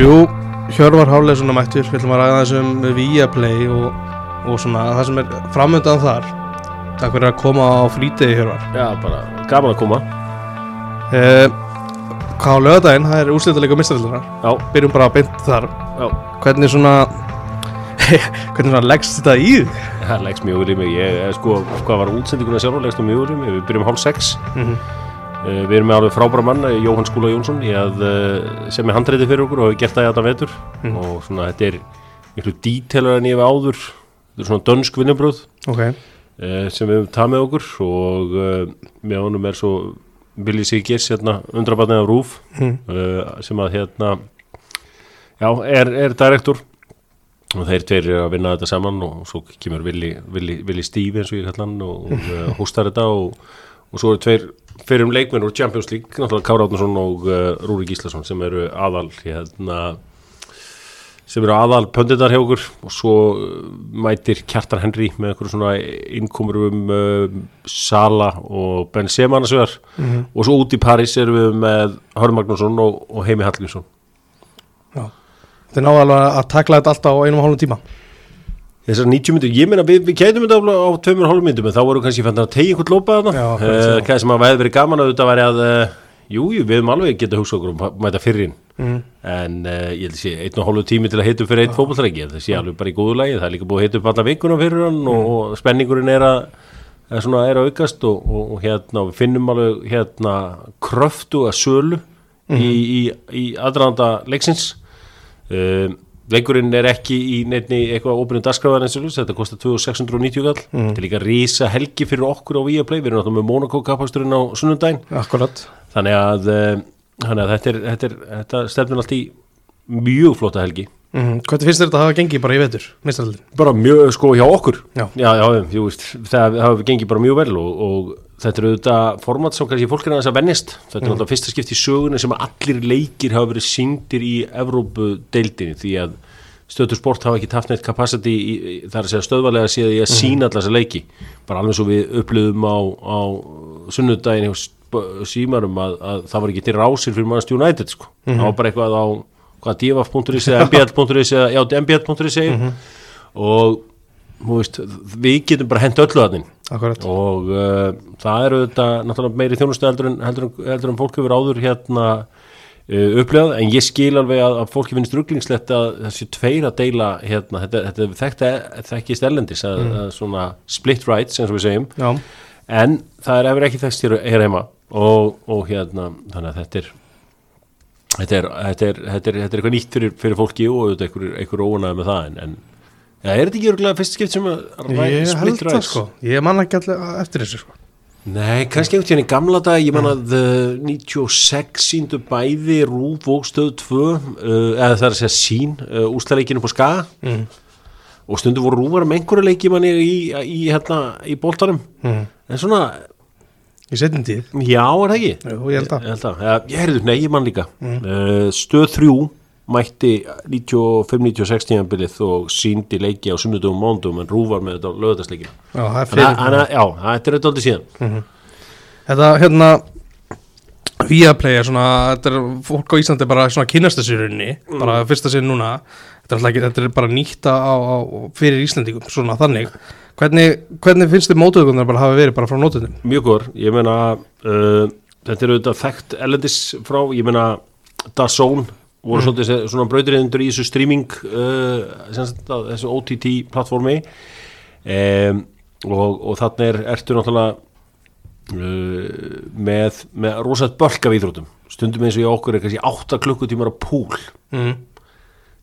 Jú, Hjörvar Háleðsson mættur, við ætlum að ræða þessum Viaplay og, og svona það sem er framöndan þar. Takk fyrir að koma á frítegi Hjörvar. Já, bara gaman að koma. Eh, Hvað á lögadaginn, það er úrslitalega mistaröldunar Já, Byrjum bara að beint þar. Já. Hvernig svona Hvernig svona leggst þetta í þig? Það leggst mjög vel í mig. Ég, eh, sko, hvað var útsendinguna sjálf leggst mjög vel í mig. Við byrjum hálf sex. Mm uh, Við erum með alveg frábæra mann Jóhann Skúla Jónsson að, uh, sem er handreiti fyrir okkur og hefur gert það í þetta vetur Mm. og svona þetta er miklu dítelar en ég hef áður Þetta er svona dönsk vinnubröð Ok, uh, sem við höfum tað með okkur og með honum er svo Billy Sigis hérna undrabarnið af Rúf mm. sem að hérna já, er, er direktor og þeir tveir eru að vinna þetta saman og svo kemur Willi Steve eins og ég kallar hann og, hóstar þetta og, og svo eru tveir fyrir um leikmenn úr Champions League náttúrulega Kára Átnarsson og uh, Rúri Gíslason sem eru aðal hérna sem eru aðal pönditar hjá okkur. Og svo uh, mætir Kjartan Henry með einhverju svona innkomur um uh, Sala og Benzema annars vegar. Mhm. og svo út í París erum við með Hörn Magnússon og, og Heimi Hallgrímsson. Þið náðu alveg að takla þetta alltaf á einum og hálfum tíma Þessar 90 myndur, ég meina við, við keitum þetta á, á tveimur og hálfum myndum en þá voru kannski fann að tegja einhvern lópa þarna svo. hvað sem að hefði verið gaman að þetta væri að uh, jú, jú, við höfum alveg getað hugsað okkur um að mæta fyrrin mm. en uh, ég held að sé einn og hálfu tími til að hitta upp fyrir eitt fótballtræki það sé alveg bara í góðu lagi, það er líka búið að hitta upp alla vikuna fyrir hann og, Mm. og spenningurinn er að er, svona, er að aukast og, og, og hérna við finnum alveg hérna kröftu að sölu Mhm. í, í, í aðranda leiksins uh, leikurinn er ekki í nefni eitthvað óbyrjum dagskráðan eins og ljus, þetta kostar 2690 kall Mhm. þetta er líka rísa helgi fyrir okkur á Viaplay, við erum náttúrulega með Monaco kapasturinn á sunnundaginn þannig að, uh, þannig að þetta, þetta, þetta stefnir allt í mjög flotta helgi mm. Hvernig finnst þetta að hafa gengið bara í vetur, bara mjög sko hjá okkur. Já. já, já, jú, veist, það hafa gengið bara mjög vel og, og þetta er auðvitað format sem kannski fólk er aðeins að vennist þetta er náttúrulega fyrsta skipt í sögunni sem að allir leikir hafa verið síndir í Evrópu-deildinni því að stöður sport hafa ekki haft neitt capacity í, í, það er að segja stöðvalega séð í að sína allar þessa leiki. Bara alveg svo við upplöðum á, á Sp- símarum að, að það var ekki til rásir fyrir mannast United sko. það var bara eitthvað á hvað df.is eða mbl.is eða já, mbl.is segir og þú veist, við getum bara hent öllu að þinn og uh, það eru þetta náttúrulega meiri þjónustu heldur en, heldur heldur en fólk hefur áður hérna uh, upplegað, en ég skil alveg að, að fólki finnst rugglingslegt að þessi tveir að deila hérna, þetta, þetta þekkta þekkist ellendis að, að svona split rights eins og við segjum. Já, en það er efur ekki þekst hér heima. Og, og hérna þannig að þetta er þetta er, þetta er, þetta er, þetta er eitthvað nýtt fyrir, fyrir fólki og auðvitað einhver, einhver óanæði með það en, en ja, er þetta ekki örgulega fyrst skipt sem að ræ- ég split held það rights? sko Ég man ekki allir eftir þessu sko Nei, kannski einhvern veginn í gamla dag, ég man að uh, 96 síndu bæði Rúf og stöð 2 uh, eða það er að segja sín uh, úslæleikinu på Skaga mm. og stundu voru Rúfar með einhverju leiki manni í, í, hérna, í boltarum Mm. en svona, Í setjum tíð? Já er það ekki? Jú, ég held að. Ég held að, ja, ég heyrðu, nei, ég man líka. Uh, Stöð 3 mætti 95-96 tímanbilið og síndi leiki á sunnudum og mándum en rúvar með þetta lögðarsleikina Já, það er fyrir já, þetta er þetta aldrei síðan. Þetta hérna Viaplay er svona Þetta er fólk á Íslandi bara svona kynast þessu í rauninni bara fyrsta sinn núna. Þetta er, ekki, þetta er bara nýtta á, á, fyrir Íslandingum svona þannig. Hvernig, hvernig finnst þið mótöðugunar bara hafa verið bara frá nótundum? Mjög góður, ég meina uh, þetta er auðvitað þekkt ellendis frá, ég meina DAZN voru svolítið se- svona brautriðendur í þessu streaming uh, þessu OTT plattformi um, og, og þannig er ertu náttúrulega með, með rosað bölk af íþrótum stundum eins og ég okkur er kannski 8 klukkutímar á púl. Mm.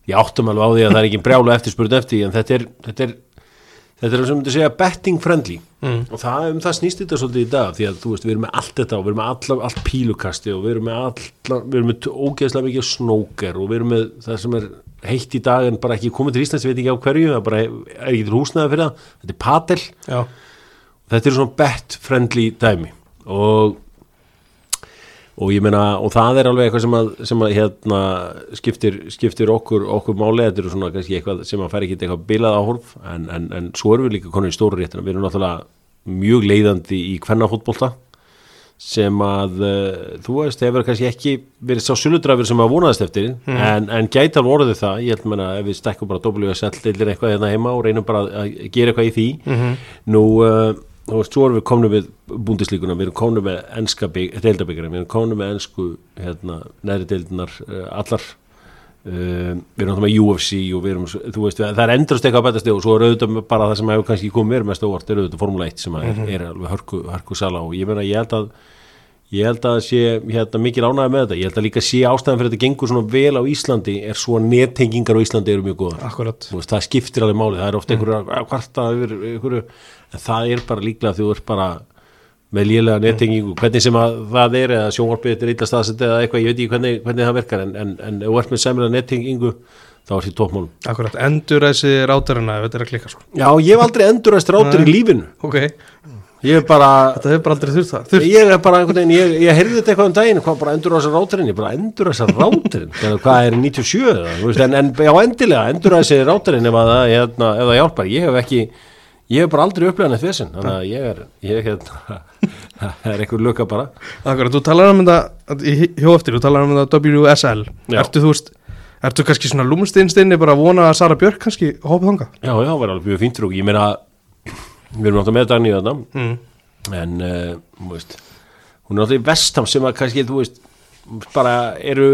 ég áttum alveg á því að það er ekki brjála eftirspurð eftir en þetta er þetta er, þetta er sem myndi segja betting friendly. Mm. og það, um það snýst þetta svolítið í dag því að þú veist, við erum með allt þetta og við erum með all, allt pílukasti og við erum með all, við erum með ógeðslega mikið snóker og við erum með það sem er heitt í dag en bara ekki komið til Íslands, ég veit ekki á hverju það bara er ekki til húsnaði fyrir það. Þetta er patel, Já, þetta er svona bet friendly dæmi. Og og ég meina, og það er alveg eitthvað sem að, sem að hérna skiptir, skiptir okkur, okkur máli. Þetta eru svona kannski eitthvað sem að færi ekki eitthvað bilað áhorf, en, en, en svo erum við líka konur í stóru réttina, við erum náttúrulega mjög leiðandi í kvennafótbolta sem að uh, þú veist, hefur kannski ekki verið sá suludrafur sem að vonaðist eftir. En, en gæti alveg orðið það, ég held meina ef við stekkum bara WSL-deildir eitthvað hérna heima og reynum bara að gera eitthvað í því. Nú, uh, veist, svo erum við komnum við búndislíkuna, við erum komnum með enska deildabyggjari, við erum komnum með ensku hérna, neðri deildinar uh, allar. Uh, við erum náttúrulega með UFC og við erum, þú veist, það er endrast eitthvað að betast og svo er auðvitað bara það sem hefur kannski komið mér mest óvart er auðvitað Formule 1 sem er, er alveg hörku, hörku sala og ég meina, ég held að ég held að sé hérna mikil ánægði með þetta. Ég held að líka sé ástæðan fyrir þetta gengur svona vel á Íslandi er svo að nettengingar á Íslandi eru mjög góða Akkurat. Veist, það skiptir alveg máli, það er ofta einhverju að kvarta yfir einhverju, en það er bara líklega því þú ert bara með lélega nettengingu, hvernig sem að það er eða sjónvarpið þetta er illa staðsett eða eitthvað, ég veit ekki hvernig, hvernig það verkar en, en, en ef þú ert með sæmilega nettengingu þá er því toppmálum. Akkurat, endur þessi rátarina ef þetta er að klikka sko. Já, ég hef aldrei endurast rátur í lífinu. Ok, ég er bara, þetta hefur bara aldrei þurft það. Þurft ég er bara einhvern veginn, ég, ég heyrði þetta eitthvað um daginn, hvað bara endur þessar ráturinn, ég bara endur þessar ráturinn, hvað er 97 eða, veist, en, en já endilega endur þessi ráturinn ef að það, hérna, ef það hjálpar, ég hef ekki, ég hef bara aldrei upplegað neitt þessin, þannig að ég er, ég hérna, það er einhver löka bara. Akkurat, þú talar um þetta hjó eftir, þú talar um þetta WSL Já. Ertu þú veist, ertu kannski svona lúmstinstinni bara að vona að Sara Björk kannski hópið þanga Já, já, það var alveg mjög fínt okkur, ég meina, við erum náttúrulega með Dagný þarna, mm. en, uh, veist, hún er náttúrulega í vestam sem að kannski, þú veist, bara eru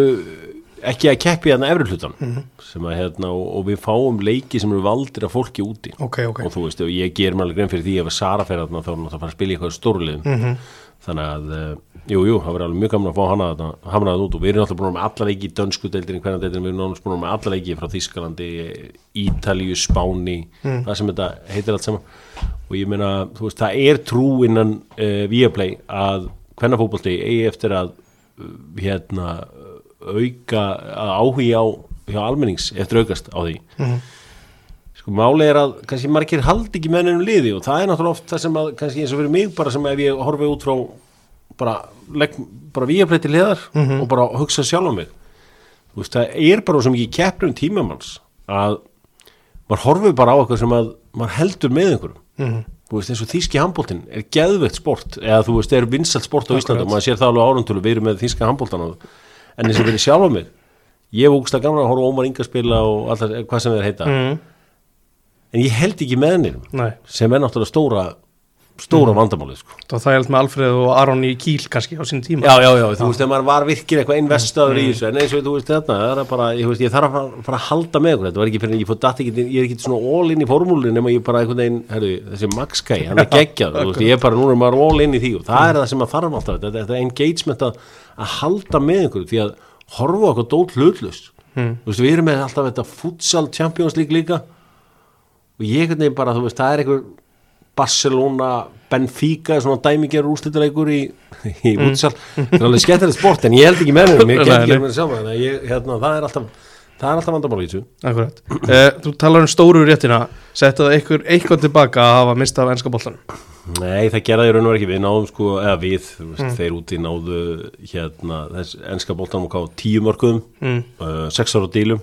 ekki að keppi hérna efri hlutan, sem að hérna, og, og við fáum leiki sem eru valdir af fólki úti. Ok, ok. Og þú veist, og ég ger mér alveg grein fyrir því ef að Sara fer þarna þá er hún að fara að spila í eitthvað stórliðum Mhm. þannig að, uh, jú, jú, það verður alveg mjög gaman að fá hana þarna, hamna það út. Og við erum náttúrulega búin með alla leiki í dönsku deildinni, hvernig deildinni, við erum náttúrulega búin með alla leiki frá Þískalandi, Ítalíu, Spáni það sem þetta heitir allt saman. Og ég meina, þú veist, það er trú innan uh, Auka, áhugi á hjá almennings eftir aukast á því. Sko máli er að kannski margir haldi ekki með ennum liði og það er náttúrulega oft það sem að kannski eins og fyrir mig bara sem ef ég horfi út frá bara, bara víapleiti liðar og bara hugsa sjálf á mig. Þú veist það er bara svo mikið keppnum tímamanns að maður horfi bara á eitthvað sem að maður heldur með einhverjum. Þú veist eins og þýski handbóltin er geðveikt sport eða þú veist er vinsalt sport á Íslandi og maður sér það alveg áruntölu við erum með þýska handbóltan en eins og fyrir sjálf á mig ég hef úkst að gamla að horfa Ómar Inga spila og allar, hvað sem þeir heita. Mm. en ég held ekki með hennir sem er náttúrulega stóra stóra vandamálið sko. þá það held með Alfreð og Aron í Kíl kannski á sín tíma. Já, já, já, þú veist, þegar maður var virkir eitthvað investaður í þessu, en eins og þú veist þetta það er bara, ég, veist, ég þarf að fara, að halda með þetta var ekki fyrir en ég ég er ekki svona all in í formúlinu nema ég bara einhvern veginn, herru, þessi Max Kai, hann er geggjað ég er bara, núna er maður all in í því og það er það sem maður þarf alltaf, þetta, þetta engagement að, að halda með einhverju, því að horfa okkur dót hlutlust Mm. þú veist, við erum með alltaf þetta futsal Champions League líka. Og ég einhvern veginn bara, þú veist, það er einhver Barcelona, Benfica svona dæmigerur úrslitaleikur í, í útsal, það er alveg skemmtilegt sport en ég held ekki með mér, ég Nei, ekki með mér ég, hérna, það er alltaf það er alltaf vandamál í þessu. Akkurat. Uh, Þú talar um stóru réttina. Settu það eitthvað, tilbaka að hafa mistað af enska boltan Nei, það gerði ég raun og verið ekki, við náðum sko, eða við, veist, þeir úti náðu hérna, þess enska boltanum og káðu tíu mörkuðum, mm. uh, sex ára dílum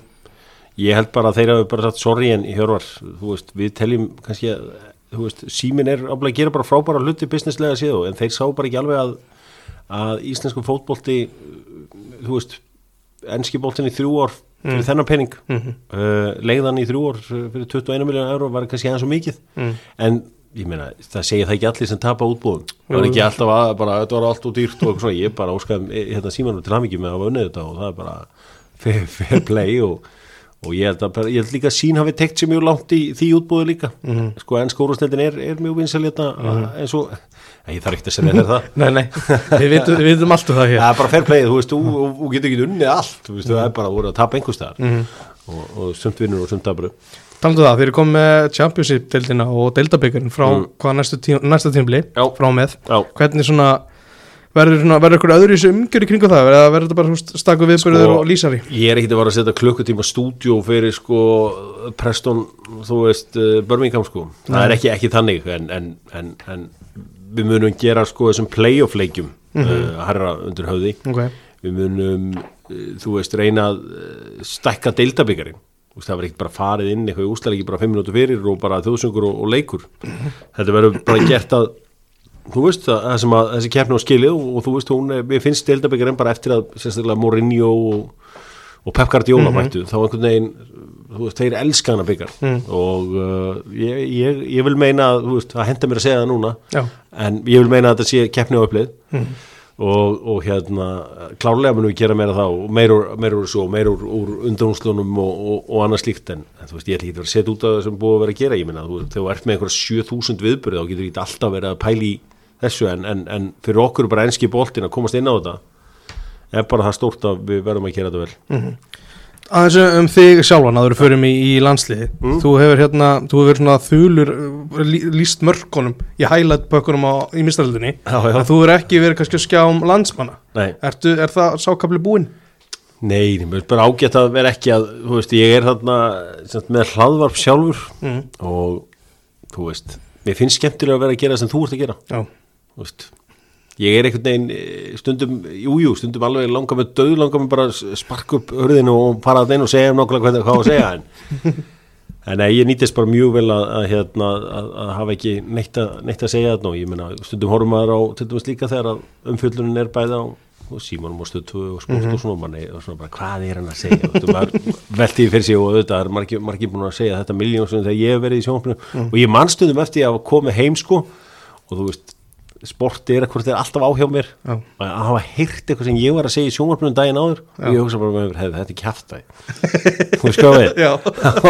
ég held bara að þeir hafa bara sagt sorry en Hjörvar, þú veist, við teljum kannski að, þú veist, símin er að gera bara frábæra hluti businesslega síðu en þeir sá bara ekki alveg að að íslensku fótbolti þú veist, enski boltin í þrjú ár fyrir þennan pening Mhm. uh, leiðan í þrjú ár fyrir 21 miljónu euro var kannski aðeins svo mikið Mm. en ég meina, það segja það ekki allir sem tapa útbúðum, það er ekki alltaf að bara, þetta var allt og dýrt og svona ég bara óskaði hérna símanum til hamingi með að unnið þetta og það er bara fair, fair play og, og ég held að ég held líka að sín hafi tekt sér mjög langt í því útbúðu líka. Sko en skórúsneldin er, er mjög vinsal hérna eins og, Nei, ég þarf ekki að segja þér það. Nei, nei, við vitum, við vitum allt um það hér. Það er bara fair play, þú veist, þú, getur ekki unnið allt, þú veist, það er bara að voru að tapa einhvers staðar og, og sumt vinnur og sumt tapur Taldu það, þeir eru komið með Championship-deildina og deildabyggarinn frá Mm. hvað næstu tím, næsta tímli Já. frá með Já, Hvernig svona verður eitthvað öðru í þessu umgjör í kringu það verður þetta bara staku viðbyrður Sko, og lýsari Ég er ekkit að fara að setja klukkutíma stúdjó fyrir sko Preston, þú veist, uh, Birmingham sko. Það er ekki, ekki þannig en, en, en, en við munum gera sko þessum playoff leikjum uh, herra undir höfði. Ok, Við munum, uh, þú veist, reyna að uh, stækka veist, Það var ekkert bara farið inn eitthvað úslega ekki bara fimm minútur fyrir og bara þjóðsöngur og, og leikur. Þetta verður bara gert að þú veist það, það sem að þessi keppni á skilið og, og þú veist hún, er- mér finnst deildabikar bara eftir að sérstaklega Mourinho og, og Pep Guardiola mættu þá einhvern veginn, þú veist, þeir elska hana byggar og uh, ég, ég, ég vil meina að, þú veist, það henda mér að segja það núna Já. en ég vil meina að þetta sé keppni á upplið og, og hérna klárlega munum við gera meira þá og meira úr, svo, meira úr, úr undanúslunum og, og, og annað slíkt en, en þú veist, ég ætla ekki að vera setja út af það sem búið að vera að gera ég minna, þú, þegar þú ert með einhverja 7000 viðbyrði þá getur ekki alltaf verið að pæli þessu en, en, en fyrir okkur bara enski boltin að komast inn á þetta er bara það stórt að við verðum að gera þetta vel Aðeins um þig sjálfan að þú eru förum í, í landsliði Þú hefur hérna, þú hefur svona þulur uh, lí, líst mörkunum í highlight bökkunum á, í já. En þú hefur ekki verið kannski að skjá um landsmanna. Ertu, Er það sákabli búinn? nei, mér er bara ágætt að vera ekki að, þú veist, ég er þarna með hlaðvarp sjálfur. Mm. og þú veist, mér finnst skemmtilega að vera að gera sem þú ert að gera. Já, þú veist ég er einhvern veginn eh, stundum jújú, jú, stundum alveg langar með döð langar með bara að sparka upp hörðinu og fara að þeim og segja um nokkulega hvað, hvað á að segja en, en nei, ég nýtist bara mjög vel að, að, hérna, að, að hafa ekki neitt neitt að segja þarna og ég meina stundum horfum maður á til dæmis líka þegar að umfjöllunin er bæði á og símanum og stöðtu og sport og svona, manni, og svona bara, hvað er hann að segja? Þú veist, maður velti fyrir sig og auðvitað er margir, margir búin að segja þetta miljón sem þegar ég hef verið í sjónfnum og ég man stundum eftir að koma heim sko og þú veist sporti er eitthvað, þetta er alltaf á hjá mér. Já. og að hafa heyrt eitthvað sem ég var að segja í sjónvarpunum daginn áður og ég hugsa bara með mér, hefði þetta er kjafta þú Já.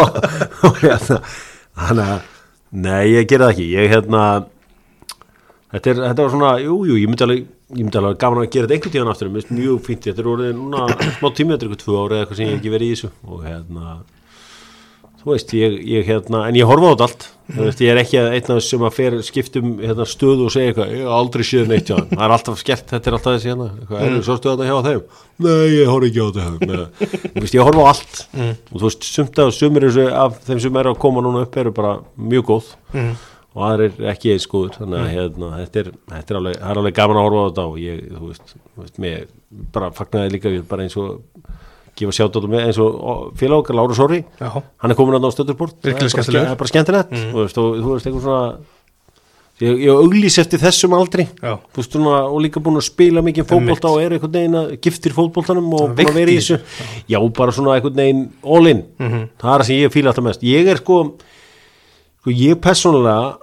og hérna þannig að, nei ég gera það ekki. Ég hérna þetta, er, þetta var svona, jú, jú, ég myndi alveg ég myndi alveg gaman að gera þetta einhvern tíðan aftur. Mjög fínt, þetta er orðið núna smá tími, þetta er eitthvað tvö ára eða eitthvað sem ég hef ekki verið í þessu. Og hérna þú veist, ég, ég hérna, en ég horfa á þetta allt. Þú veist, ég er ekki að einn af þess sem að fer skiptum hérna, stöðu og segja eitthvað ég hef aldrei séð neitt hjá þeim, það er alltaf skert þetta er alltaf þessi hérna, eitthvað, mm. er svo stöðu þetta hjá þeim? Nei, ég horfa ekki á þetta þú veist, ég horfa á allt. Og þú veist, sumt af sumir af þeim sem eru að koma núna upp eru bara mjög góð. Mm. og aðrir ekki eins góður þannig að hérna, þetta, er, þetta er, alveg, það er alveg gaman að horfa á þetta og ég, þú veist, þú veist mér bara fagnaði líka við bara eins og gefa sjátt með eins og félag okkar Láru Sori, hann er komin að ná stöðurbort það er bara skemmtilegt. mm. og, og þú veist, eitthvað svona ég, ég auglýs eftir þessum þú veist, svona, og líka búin að spila mikið fótbolta og er einhvern veginn að giftir fótboltanum og búin að vera í þessu. já, bara svona einhvern veginn all in. Mhm. það er það sem ég fíla alltaf mest. Ég er sko, sko ég persónulega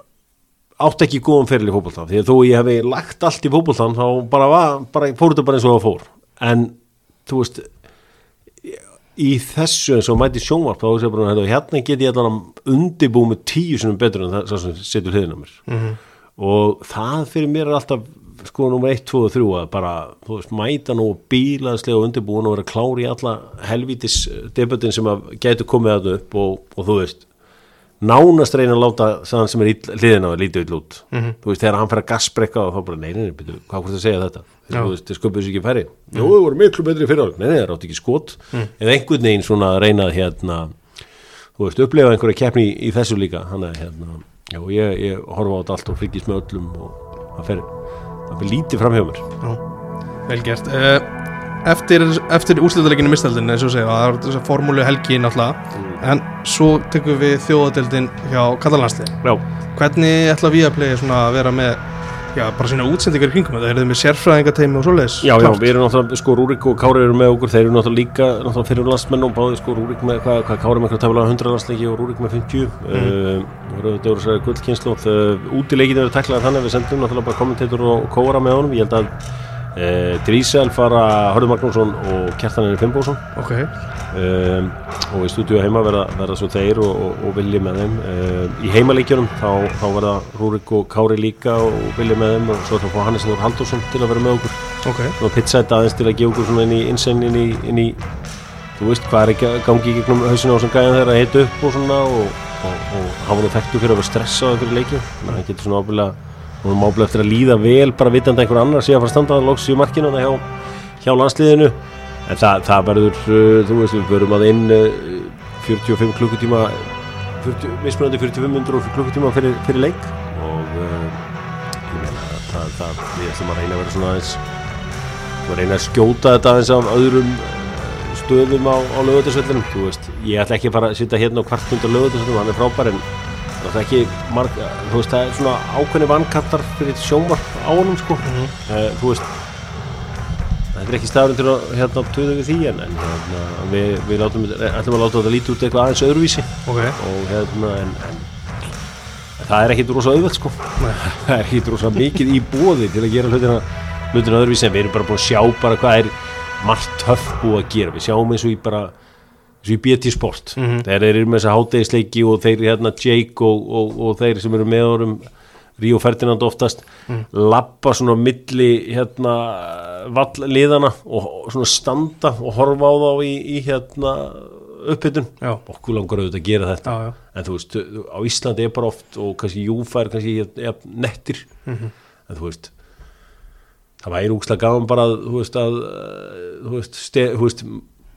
átt ekki góðan feril í fótbolta. Því að þó ég hefði lagt allt í fótboltan þá bara, bara fór þetta bara eins og það fór. En þú veist í þessu eins og mæti sjónvarp þá sé bara hérna, get ég allan að undibú með tíu sinum betur en það sem setur hliðina á mér Mhm. og það fyrir mér er alltaf sko nummer 1, 2 og 3 að bara þú veist, mæta nú bílaðslega og undirbúin og vera klári í alla helvítis debutin sem að gætu komið að upp og, og þú veist nánast reyna að láta þann sem er ill- hliðina að lítið vill út. Mhm. þú veist, þegar hann fyrir að gasbrekka og þá bara, nei, nei, nei, byrju, hvað hvort að segja þetta? Þeir sköpuðu sér ekki færi. Jú, þau voru miklu betri fyrir nei, nei, það rátt ekki skot. Eða einhvern veginn svona að reyna að hérna, þú veist, upplefa einhverja keppni í, í þessu líka, hann er hérna já, ég, ég horfa á þetta allt og fylgist með öllum og það fer, það fer lítið fram hjá mér. Já, vel gert. Uh, Eftir, eftir úrslutaleginu mistaldin eins og segja, það er þess að formúlu helgi náttúrulega, en svo tekum við þjóðadeldin hjá Katalanslið já, Hvernig ætla við að playa svona að vera með já, bara sína útsendingar í kringum þetta, er þið með sérfræðingateimi og svoleiðis. Já, já, við erum náttúrulega, sko Rúrik og Kári eru með okkur, þeir eru náttúrulega líka náttúrulega fyrir landsmenn og báði sko Rúrik með, hvað, hvað Kári með eitthvað tafla 100 landsleiki og Rúrik með 50 mm. uh, voru þetta voru særi gullkynslu uh, útileikinu eru taklaðar þannig að við sendum náttúrulega bara kommentator og kóra með honum, ég held að uh, Drísel fara Hörður Magnússon og Kjartan Eri Fimboðsson Ok, um, og í stúdíu heima verða, verða svo þeir og, og, og vilji með þeim. Um, í heimaleikjunum þá, þá verða Rúrik og Kári líka og vilji með þeim og svo þá fá Hannes Þór Halldórsson til að vera með okkur. Ok, og pizzætt aðeins til að gefa okkur svona inn í innsinn inn inn í þú veist hvað er ekki að gangi í gegnum hausinu á sem gæðan þeirra að hita upp og svona og, og, og hann var nú þekktu fyrir að vera stressaði fyrir leikju þannig að hann getur svona ábyrlega og hann ábyrlega eftir að líða vel bara vitandi einhver annar sé að fara að standa að loks í markinu þarna hjá, hjá landsliðinu. En það, það verður uh, þú veist við förum að inn uh, 45 klukkutíma 40, mismunandi 45 minnur og klukkutíma fyrir, fyrir leik. Og uh, ég meina það, það, við ætlum að reyna að vera svona aðeins og reyna að skjóta þetta aðeins af öðrum stöðum á, á lögutarsvellinum þú veist, ég ætla ekki að fara að sitja hérna og kvart undan lögutarsvellinum, hann er frábær en það er ekki marg, þú veist, það er svona ákveðni vankantar fyrir sjónvarp á honum sko. Eh, þú veist það er ekki staðurinn til að hérna töðu við því en, en hérna, við, við látum, ætlum að láta þetta lítið út eitthvað aðeins öðruvísi. Ok, og hérna en, en það er ekkit rosa auðvelt sko. Það er ekkit rosa mikið í bóði til að gera hlutina, hlutina öðruvísi en við erum bara búin að sjá bara hvað er margt töff búið að gera. Við sjáum eins og í bara og í BT Sport Mhm. þeir eru með þessa hátegisleiki og þeir hérna Jake og, og, og þeir sem eru með árum Ríó Ferdinand oftast Mhm. lappa svona milli hérna vallliðana og svona standa og horfa á þá í, í hérna uppbytun Já. okkur langar auðvitað að gera þetta já, já, en þú veist, á Íslandi er bara oft og kannski Júfa er kannski jafn nettir Mhm. en þú veist það væri úkslega gaman bara þú veist að þú veist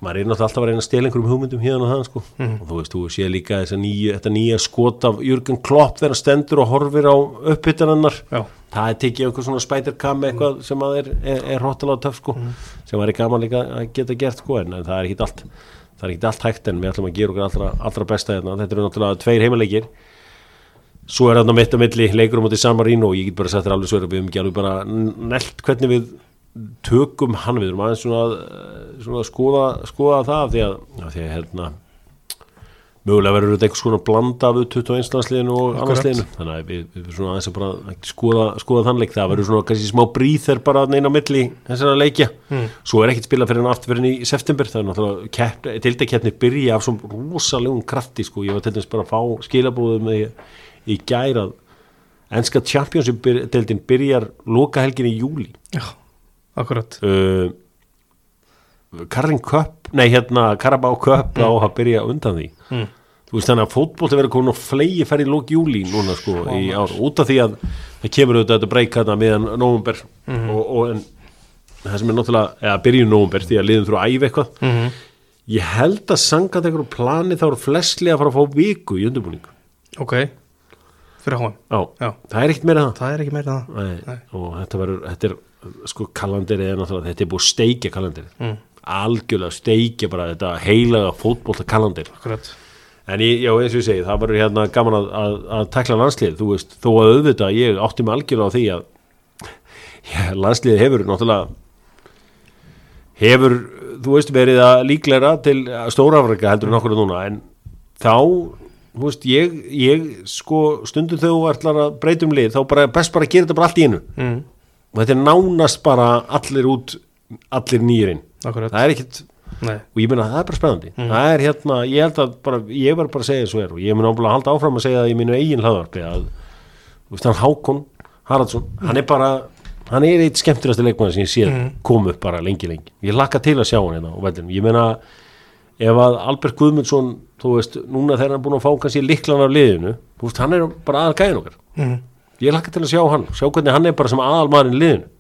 maður er náttúrulega alltaf að reyna að stela einhverjum hugmyndum hérna og það sko. Mhm. og þú veist, þú sé líka nýja, þetta nýja skot af Jürgen Klopp þegar hann stendur og horfir á uppbyttanannar já, það er tekið einhver svona spæderkam eitthvað sem að er, er, er hróttalega töff sko sem væri gaman líka að geta gert sko en, það er ekki allt það er ekki allt hægt en við ætlum að gera okkur allra, allra besta hérna. þetta eru náttúrulega tveir heimaleikir. Svo er þarna mitt á milli leikur um átti San Marino og ég get bara sagt þér alveg svo við höfum ekki alveg bara nelt hvernig við tökum hann við erum aðeins svona, að- svona að skoða, skoða það því að, já, því að hérna mögulega verður þetta einhvers konar blanda af 21 landsliðinu og annarsliðinu þannig að við, við svona aðeins að bara að skoða, skoða þann leik, það verður svona kannski smá bríþer bara neina á milli þessara leikja. Mm. svo er ekkit spila fyrir hann aftur fyrir í september. Það er náttúrulega tildakeppni byrja af svona rosalegum krafti sko, ég var til dæmis bara að fá skilabúðum í, í gærað enska Championship-deildin byrjar lokahelgin í júli já, akkurat. Uh, Karin Cup nei hérna Carabao Cup á að byrja undan því. Mm. þú veist þannig að fótbolti verður komin og flegi færri lók júli núna sko í ár. út af því að það kemur auðvitað þetta breyk hérna meðan nóvumber og, og en það sem er náttúrulega, eða byrjun nóvumber því að liðum þrjú að æfa eitthvað. Mm ég held að sangat einhverju plani þá eru flestlega að fara að fá viku í undirbúning. Ok, fyrir háum já, já, það er ekkert meira það. Það er meira það. Nei, Nei. og þetta verður, þetta er sko kalenderið er náttúrulega, þetta er búið steikja kalenderið. Mm. algjörlega steikja bara þetta heilaga fótbolta kalendir akkurat. En ég, já, eins og ég segi, það verður hérna gaman að, að, að takla landslið, þú veist, þó að auðvitað ég átti mig algjörlega á því að já, landslið hefur náttúrulega hefur, þú veist, verið að líklega til stórafrika heldur en okkur núna, en þá þú veist, ég, ég sko stundum þú ætlar að breyta um lið þá bara best bara að gera þetta bara allt í einu. Mm. Og þetta er nánast bara allir út allir nýjurinn, það er ekkit nei, og ég meina það er bara spennandi. Það er hérna, ég held að bara, ég verð bara að segja þessu er og ég ámlega að halda áfram að segja það í mínu eigin hlaðvarpi að, hann Hákon Haraldsson, hann er bara hann er eitt skemmtilegasti leikmann sem ég sé kom upp bara lengi lengi, ég lakka til að sjá hann hérna á vellinum, ég meina ef að Albert Guðmundsson, þú veist núna þegar hann er búin að fá kannski liklan af liðinu þú veist, hann er bara aðal gæðin okkar. Mm. Ég lakka til að sjá hann, sjá hvernig hann er bara sem aðal maðurinn í liðinu.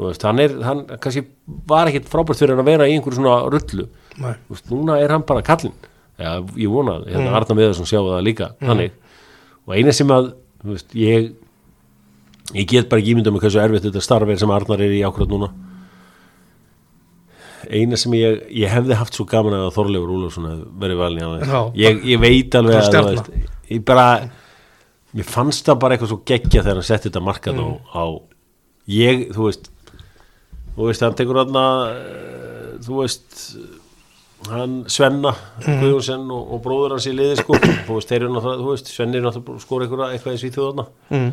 Þú veist, hann er, hann kannski var ekkit frábært fyrir hann að vera í einhverju svona rullu. Nei, Þú veist, núna er hann bara kallinn. Ja, ég vona, hérna, Arna Miðarsson sjá það líka þannig, og eina sem að þú veist, ég ég get bara ekki ímyndað með hversu erfitt þetta starf er sem Arnar er í ákvæmt núna. Eina sem ég ég hefði haft svo gaman að Þorleifur Úlfsson hefði verið valin í hann ég, ég veit alveg að ég bara mér fannst það bara eitthvað svo geggja þegar hann setti þetta markað á, á ég, þú veist þú veist, hann tekur hann þú veist hann Svenna Guðjónsson og, og bróður hans í liði sko. Þú veist, þeir eru náttúrulega, Svenni er náttúrulega skora eitthvað, eitthvað í svíþjóðarna mm.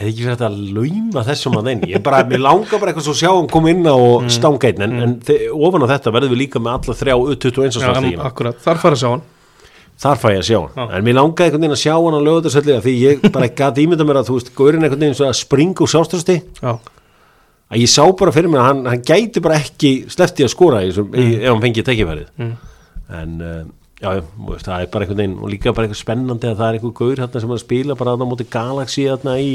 hefði ekki verið að lauma þessum að einn ég bara, mér langar bara eitthvað svo að sjá hann koma inn á og stanga einn, en, en þe- ofan á þetta verðum við líka með alla þrjá U21 já, starfstíkina, akkurat, þar fara að sjá hann þar fæ ég að sjá hann Já. en mér langaði einhvern veginn að sjá hann á lögutarsöldi því ég bara gæti ímynda mér að þú veist, góðurinn einhvern veginn að springa úr sjálfströsti já, að ég sá bara fyrir mér að hann, hann gæti bara ekki sleppti að þessum- í, ef hann fengið tekifærið mm. en uh, já, veist, það er bara einhvern veginn og líka bara eitthvað spennandi að það er einhver gaur hérna sem að spila bara á móti Galaxy hérna í,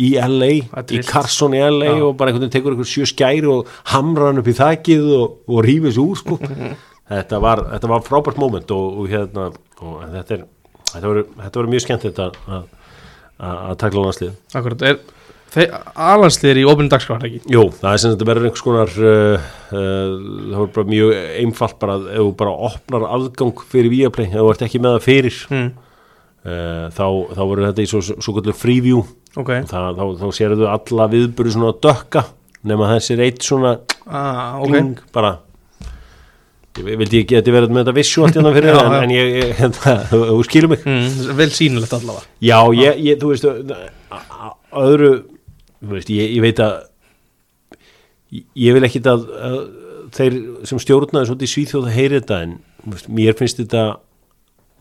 í LA, í. Carson í LA Já. og bara einhvern veginn tekur einhver sjö skæri og hamrar hann upp í þakið og, og rífið sér úr sko. þetta, var, þetta var frábært moment og, og hérna og þetta er þetta voru, þetta voru mjög skemmt þetta að, að, að takla landslið akkurat, er þeir alansliðir í ofinn dagskrár ekki? Jú, það er sem þetta verður einhvers konar uh, uh, það voru bara mjög einfalt bara að ef þú bara opnar aðgang fyrir Viaplay, ef þú ert ekki með það fyrir mm. uh, þá, þá verður þetta í svo, svo kvöldur preview ok, og það, þá, þá sérðu alla viðbyrðu svona dökka nema þessi er eitt svona ah, ok. gling, bara ég vildi ekki að þetta verið með þetta visuált hérna fyrir Já, en, ég, hérna, þú skilur mig. Mm, vel sýnilegt allavega. Já, ég, ég, þú veist öðru, þú veist, ég, ég veit að ég- vil ekki að, þeir sem stjórnaði svolítið Svíþjóð að heyri þetta en mér finnst þetta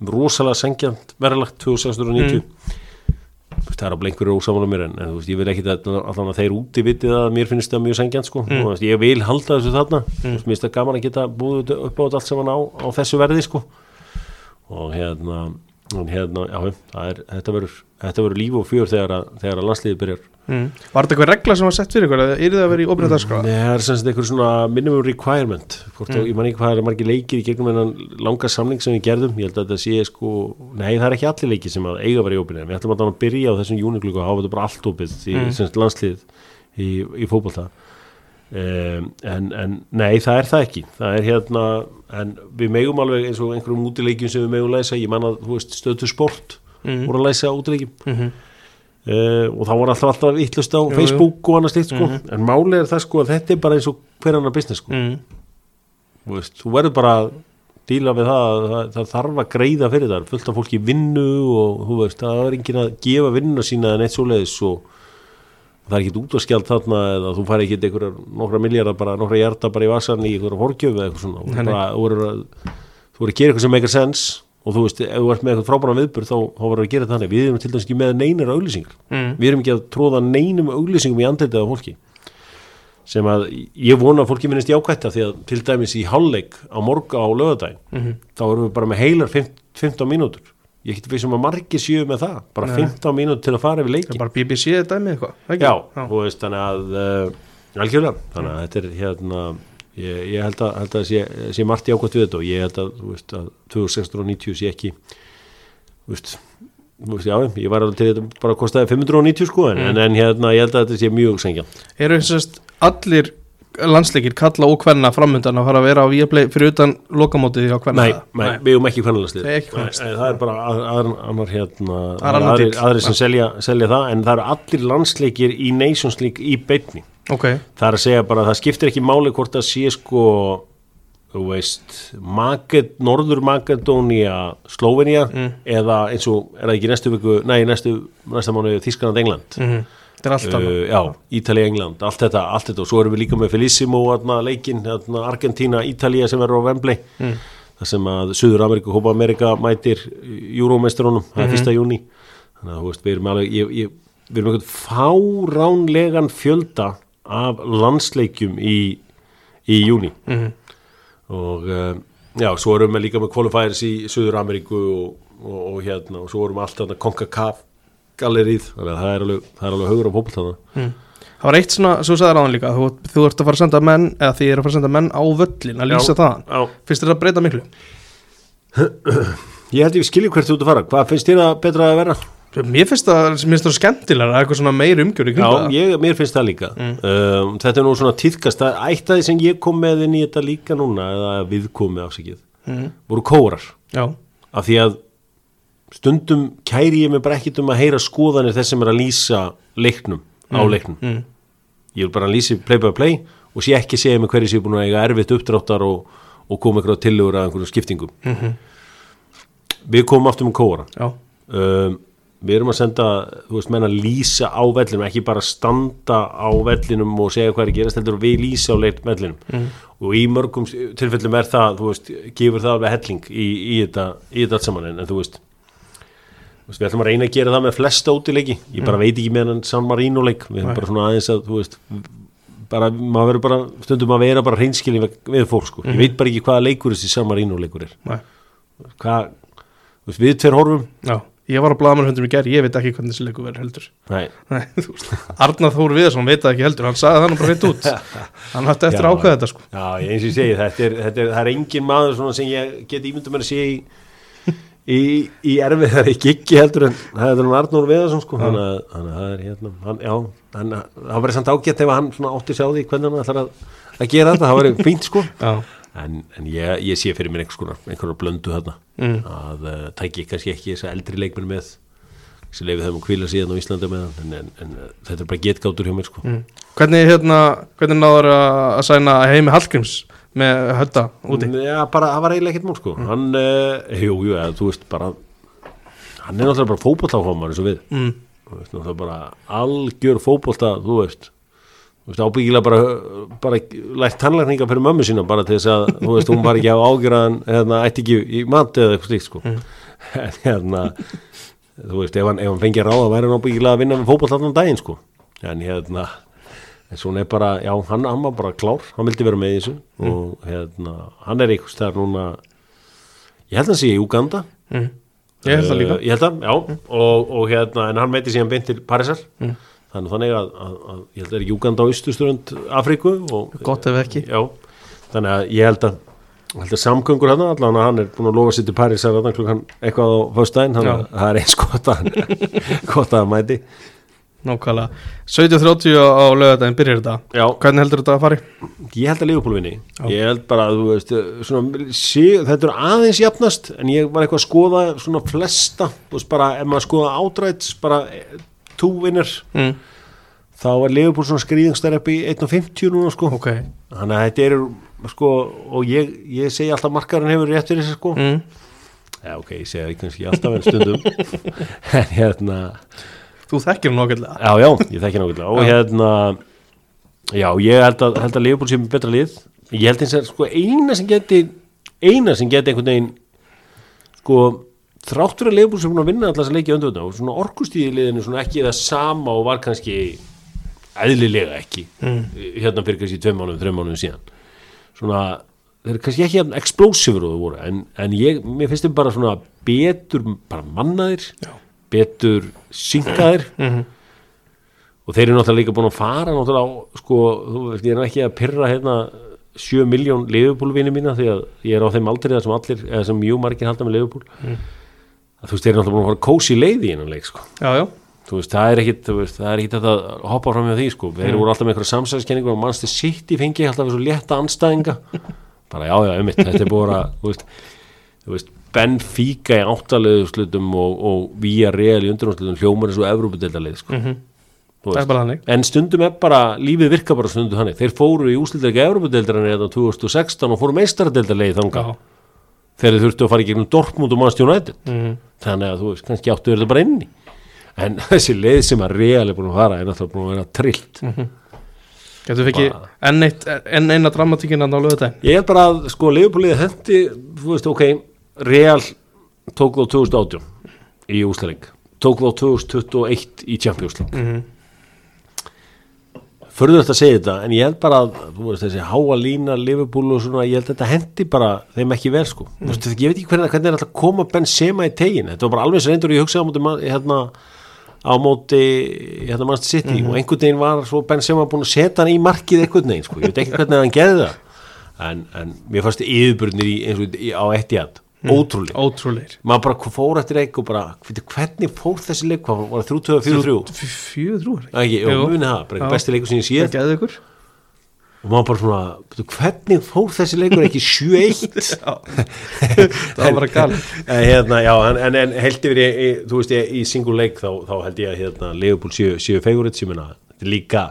rosalega sengjant verðalagt 2690 Þú veist, það er á einhverju ósamála mér en, en þú veist, ég vil ekki að allan að þeir úti vitið að mér finnst það mjög sengjant sko. mm. veist, ég vil halda þessu þarna mm. veist, mér finnst það gaman að geta búið upp á allt saman á, á þessu verði sko. og hérna, en hérna já, er, þetta verður líf og fjör þegar að, þegar að landsliði byrjar mm. var þetta eitthvað regla sem var sett fyrir ykkur eða er það að vera í opnið dagskráða Nei, það er sem sagt einhver svona minimum requirement Hvort, mm. ég man ekki hvað er margir leikir í gegnum en langa samling sem við gerðum ég held að þetta sé sko, nei það er ekki allir leikir sem að eiga að vera í opinu, við ætlum að, að byrja á þessum júniklíku og hafa þetta bara allt opið í Mm. mm. landslið í, í fótbolta um, en, en nei það er það ekki það er hérna, en við megum alveg eins og einhverjum útileikjum sem við megum læsa ég man að, þú veist, stöðtu sport Mm. voru að læsa útileikjum Mhm. uh, og þá var alltaf alltaf vittlust á jú. Facebook og annað slíkt sko Mhm. en málið er það sko að þetta er bara eins og hver annar business sko mm. þú, veist, þú verður bara að díla við það, að það, það þarf að greiða fyrir það fullt af fólki vinnu og þú veist, það er enginn að gefa vinnuna sína en eitt svoleiðis og það er ekkit út að skjald þarna eða þú fær ekkit einhverjar nokkra miljardar bara nokkra hjarta bara í vasan í einhverja horgjöf eða eitthvað svona. Bara, að þú verður að gera eitthvað sem meikar sens og þú veist, ef þú ert með eitthvað frábæra viðbur þá, þá verður að gera þannig, við erum til dæmis ekki með neinar auglýsingar. Mm. við erum ekki að tróða neinum auglýsingum í andlitið af fólki. Sem að ég vona að fólki minnist jákvætta því að til dæmis í hálfleik á morga á lögadaginn Mhm. þá erum við bara með heilar 15, 15 mínútur ég get við sem að margir séu með það bara Nei. 15 mínútur til að fara yfir það leikin bara BBC dæmið eitthvað ekki? já, þú veist þannig að uh, algjörlega, þannig að þetta er hérna ég, ég held að, held að sé, sé margt jákvætt við þetta og ég held að, veist, að 2690 sé ekki veist veist, já, ég var alveg til þetta bara kostaði 590 sko en, en, en hérna, ég held að þetta sé mjög sengja eru þessast allir landsleikir kalla og hvenna framöndan að fara að vera á Viaplay fyrir utan lokamótið á hvenna Nei, nei, við erum ekki Nei, kvennalandslið. það er bara að, að, annar hérna díll. aðrir sem selja, selja það en það eru allir landsleikir í Nations League í beinni. Ok, það er að segja bara að það skiptir ekki máli hvort það sé sko þú veist Maged, Norður Makedónia Slovenia Mm. eða eins og er það ekki næstu viku nei, næstu, næsta mánu Þískanand England? Mm þetta er allt uh, annað já, Ítalía England, allt þetta, allt þetta og svo erum við líka með Felissimo leikin, atna, Argentína, Ítalía sem verður á Wembley Mm. þar sem að Suður Ameríku, Hópa Amerika mætir Júrómestrunum, það er Mhm. fyrsta júni þannig að þú veist, við erum alveg ég, ég, við erum einhvern fáránlegan fjölda af landsleikjum í, í júni Mhm. og uh, já, svo erum við líka með qualifiers í Suður Ameríku og, og, og hérna, og svo erum við alltaf CONCACAF gallerið, þannig að það er alveg, það er alveg haugur á fótbolt þarna Mm. Það var eitt svona, svo sagði ráðan líka þú, þú ert að fara að senda menn, eða þið er að fara að senda menn á völlin að lýsa já. finnst það að breyta miklu? Ég held ég skilji hvert þú ert að fara, hvað finnst þér að betra að vera? Mér finnst það, mér finnst það skemmtilega eitthvað svona meiri umgjör í Já, það ég, mér finnst það líka um, Þetta er nú svona af því sem ég kom með inn í þetta líka núna eða við komið afsakið mm. voru kórar Já, af því að stundum kæri ég mig bara ekkit um að heyra skoðanir þess sem er að lýsa leiknum á leiknum mm. ég vil bara lýsi play by play og sé ekki segja mig hverju sé búin að eiga erfitt uppdráttar og, og koma einhverja tillögur að einhverjum skiptingum Mhm. við komum aftur með kóra um, við erum að senda þú veist, menn að lýsa á vellinum ekki bara standa á vellinum og segja hvað er gerast, heldur við lýsa á leit vellinum Mm. og í mörgum tilfellum er það, þú veist, gefur það alveg helling í, í þetta, þetta allt saman en, en þú veist þú veist, við ætlum að reyna að gera það með flesta útileiki ég bara veit ekki með hann San Marino leik. Við erum bara svona aðeins að, veist bara, maður verður bara, stundum að vera bara hreinskilin við, við fólk, sko, ég veit bara ekki hvaða leikur þessi San Marino leikur er. Hvað, veist, við tveir horfum. Já Ég var á blaðmann hundum í gerð, ég veit ekki hvernig þessi leikur verður heldur. Nei, Nei, Arnar Þór Viðarsson veit ekki heldur, hann sagði það nú bara hreint út. Hann hætti eftir Já. að ákveða þetta sko. Já, eins og ég segi, þetta er, þetta er, það er engin maður sem ég get ímyndum mér að sé í, í, í erfið þar í giggi heldur en það er um Arnór Veðarsson sko, þannig að, að það er hérna, hann, já, hann, það verður samt ágætt ef hann átti sjá því hvernig hann ætlar að, að gera þetta, það verður fínt sko, en, en ég, ég sé fyrir mér einhverjar blöndu þarna Mm. að uh, tæki kannski ekki þess eldri leikmenn með sem leifið þeim að kvíla síðan á Íslandi með hann en, en, en uh, þetta er bara getgátur hjá mér sko. Mm. Hvernig, hérna, hvernig náður að, að sæna heimi Hallgríms með hötta úti? Já, bara, það var eiginlega ekkert mál sko. hann, uh, jú, jú, eða, þú veist bara hann er náttúrulega bara fótbolltáfamar eins og við Mm. þú veist, náttúrulega bara algjör fótbolta, þú veist þú veist, ábyggilega bara, bara lært tannlækninga fyrir mömmu sína bara til þess að, þú veist, hún var ekki á ágjörðan hérna, ætti ekki í mat eða eitthvað slíkt sko. en hérna þú veist, ef hann, ef hann fengi að ráða væri hann ábyggilega að vinna með fótbolta allan daginn sko. en hérna svona er bara, já, hann, hann var bara klár. Hann vildi vera með í þessu. Og hérna, hann er einhvers þar núna ég held að hann sé í Uganda Mm. Ég held það líka. Uh, ég held það, já. Og, og hérna, en hann meiti síðan beint til Parísar. Mm. þannig, þannig að, að, að ég held að það er Júganda á austusturönd Afríku og, Gott ef ekki. Já, þannig að ég held að held að samgöngur hann allan að hann er búin að lofa sér til Parísar þarna klukkan eitthvað á föstudaginn þannig að það er eins gott að hann gott að hann mæti Nákvæmlega. 17.30 á lögadaginn byrjar þetta? Já, Hvernig heldur þetta að fari? ég held að Liverpool vinni. Ég held bara að þú veist svona, sí, þetta er aðeins jafnast en ég var eitthvað að skoða svona flesta. Þú veist bara ef maður skoða átrætt bara tú vinnir Mm. þá er Liverpool svona skrýðingstar upp í 1.50 núna sko. Ok. Þannig að þetta eru sko og ég, ég segi alltaf markarinn hefur rétt fyrir þessu sko. Mm. já ok, ég segi það kannski alltaf en stundum. En hérna Þú þekkir hann okkurlega já já, ég þekki nákvæmlega og Já. hérna já, ég held að, held að Liverpool sé með betra lið ég held eins að sko eina sem geti eina sem geti einhvern veginn sko þráttur að Liverpool sem búin að vinna alltaf að leikja undir og svona orkustíði liðinu svona ekki það sama og var kannski eðlilega ekki mm. hérna fyrir kannski tveim mánuðum, þreim mánuðum síðan svona, þeir eru kannski ekki explosífur og þau voru, en, en ég mér finnst þeim bara svona betur bara mannaðir, Já. Betur synkaðir. Mm. og þeir eru náttúrulega líka búin að fara náttúrulega á, sko, þú veist, ég er ekki að pyrra hérna 7 miljón leifupúlvinni mína því að ég er á þeim aldrei sem allir, eða sem mjög margir halda með leifupúl Mm. að þú veist, þeir eru náttúrulega búin að fara kósi leiði í hennan leik, sko. Já, já. Þú veist, það er ekkit, veist, það er ekkit að hoppa fram með því, sko, þeir voru alltaf með einhverja samsæðiskenningu og mannstu sitt í fengi alltaf svo létta anstæðinga bara já, já, einmitt, þetta er búin að þú veist, þú veist, Benfica í áttalegu slutum og, og Vía Real í undirnámslutum hljómar eins og Evrópudeldalið, sko, mm þú er þannig. En stundum er bara, lífið virka bara stundum þannig, þeir fóru í úslildleika Evrópudeldarinn eða 2016 og fóru meistaradeldalegi þanga, Já. Þegar þeir þurftu að fara í gegnum Dortmund og Manchester United. Mm. þannig að þú veist, kannski áttu verið bara inni. En þessi leið sem að real er búin að fara er náttúrulega búin að vera trillt. Getur við ekki Bara- enn, eitt, enn eina dramatíkinn að á lögadaginn ég held bara að sko leifbúliðið hendi þú veist, ok, real tók þá 2018 í úsleik tók þá 2021 í Champions League. Mm. förður þetta að segja þetta, en ég held bara að þú veist, þessi háa lína, Liverpool og svona ég held að þetta hendi bara þeim ekki vel sko. Mm. veist, ég veit ekki hvernig, hvernig er alltaf að koma Benzema í tegin, þetta var bara alveg sem reyndur ég hugsaði á móti, hérna, á móti hérna mannst City. Og einhvern veginn var svo Benzema búin að setja hann í markið einhvern veginn sko, ég veit ekki hvernig hann gerði það. En, en mér fannst yfirburnir í, í, á Etihad, ótrúlega Ótrúleir maður bara fór eftir leik og bara hvernig fór þessi leik, hvað var það 3-2-4-3 Fjöður þrjú? Er ekki, Jú. og muni það, bara Já. besti leikur sem ég ykkur. Og maður bara svona, "Bíddu, hvernig fór þessi leikur ekki 7-1 Það var bara gali en, hérna, já, en, en, en held yfir í, í, þú veist, í, í single leik þá, þá held ég að hérna, Leopold séu, séu favorit sem er líka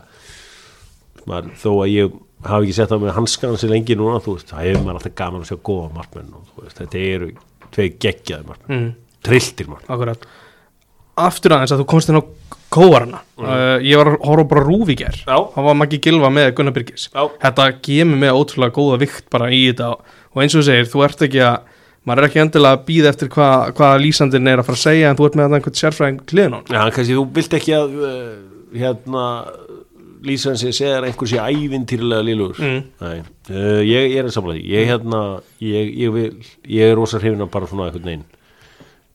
maður, þó að ég hafi ekki sett á með hanskan sér lengi núna, þú veist, það hefur maður alltaf gaman að sjá góða markmenn og þú veist, þetta eru tvei geggjaði markmenn, mm. trilltir Akkurat. Aftur aðeins að þú komst inn á kóarana uh, Ég var að horfa bara Já. Það var Maggi Gilva með Gunnar Byrgis Já. Þetta gemur með ótrúlega góða vikt bara í þetta og eins og þú segir, þú ert ekki að maður er ekki endilega að býða eftir hvað hva lýsandinn er að fara að segja en þú ert með einhvern sérfræðing hann Já, kannski þú vilt ekki að uh, hérna lýsa hans ég segja einhver sé ævintýrlega lílugur Mm. Uh, ég, ég er því ég hérna, ég, ég vil ég er rosa hrifin að bara svona einhvern veginn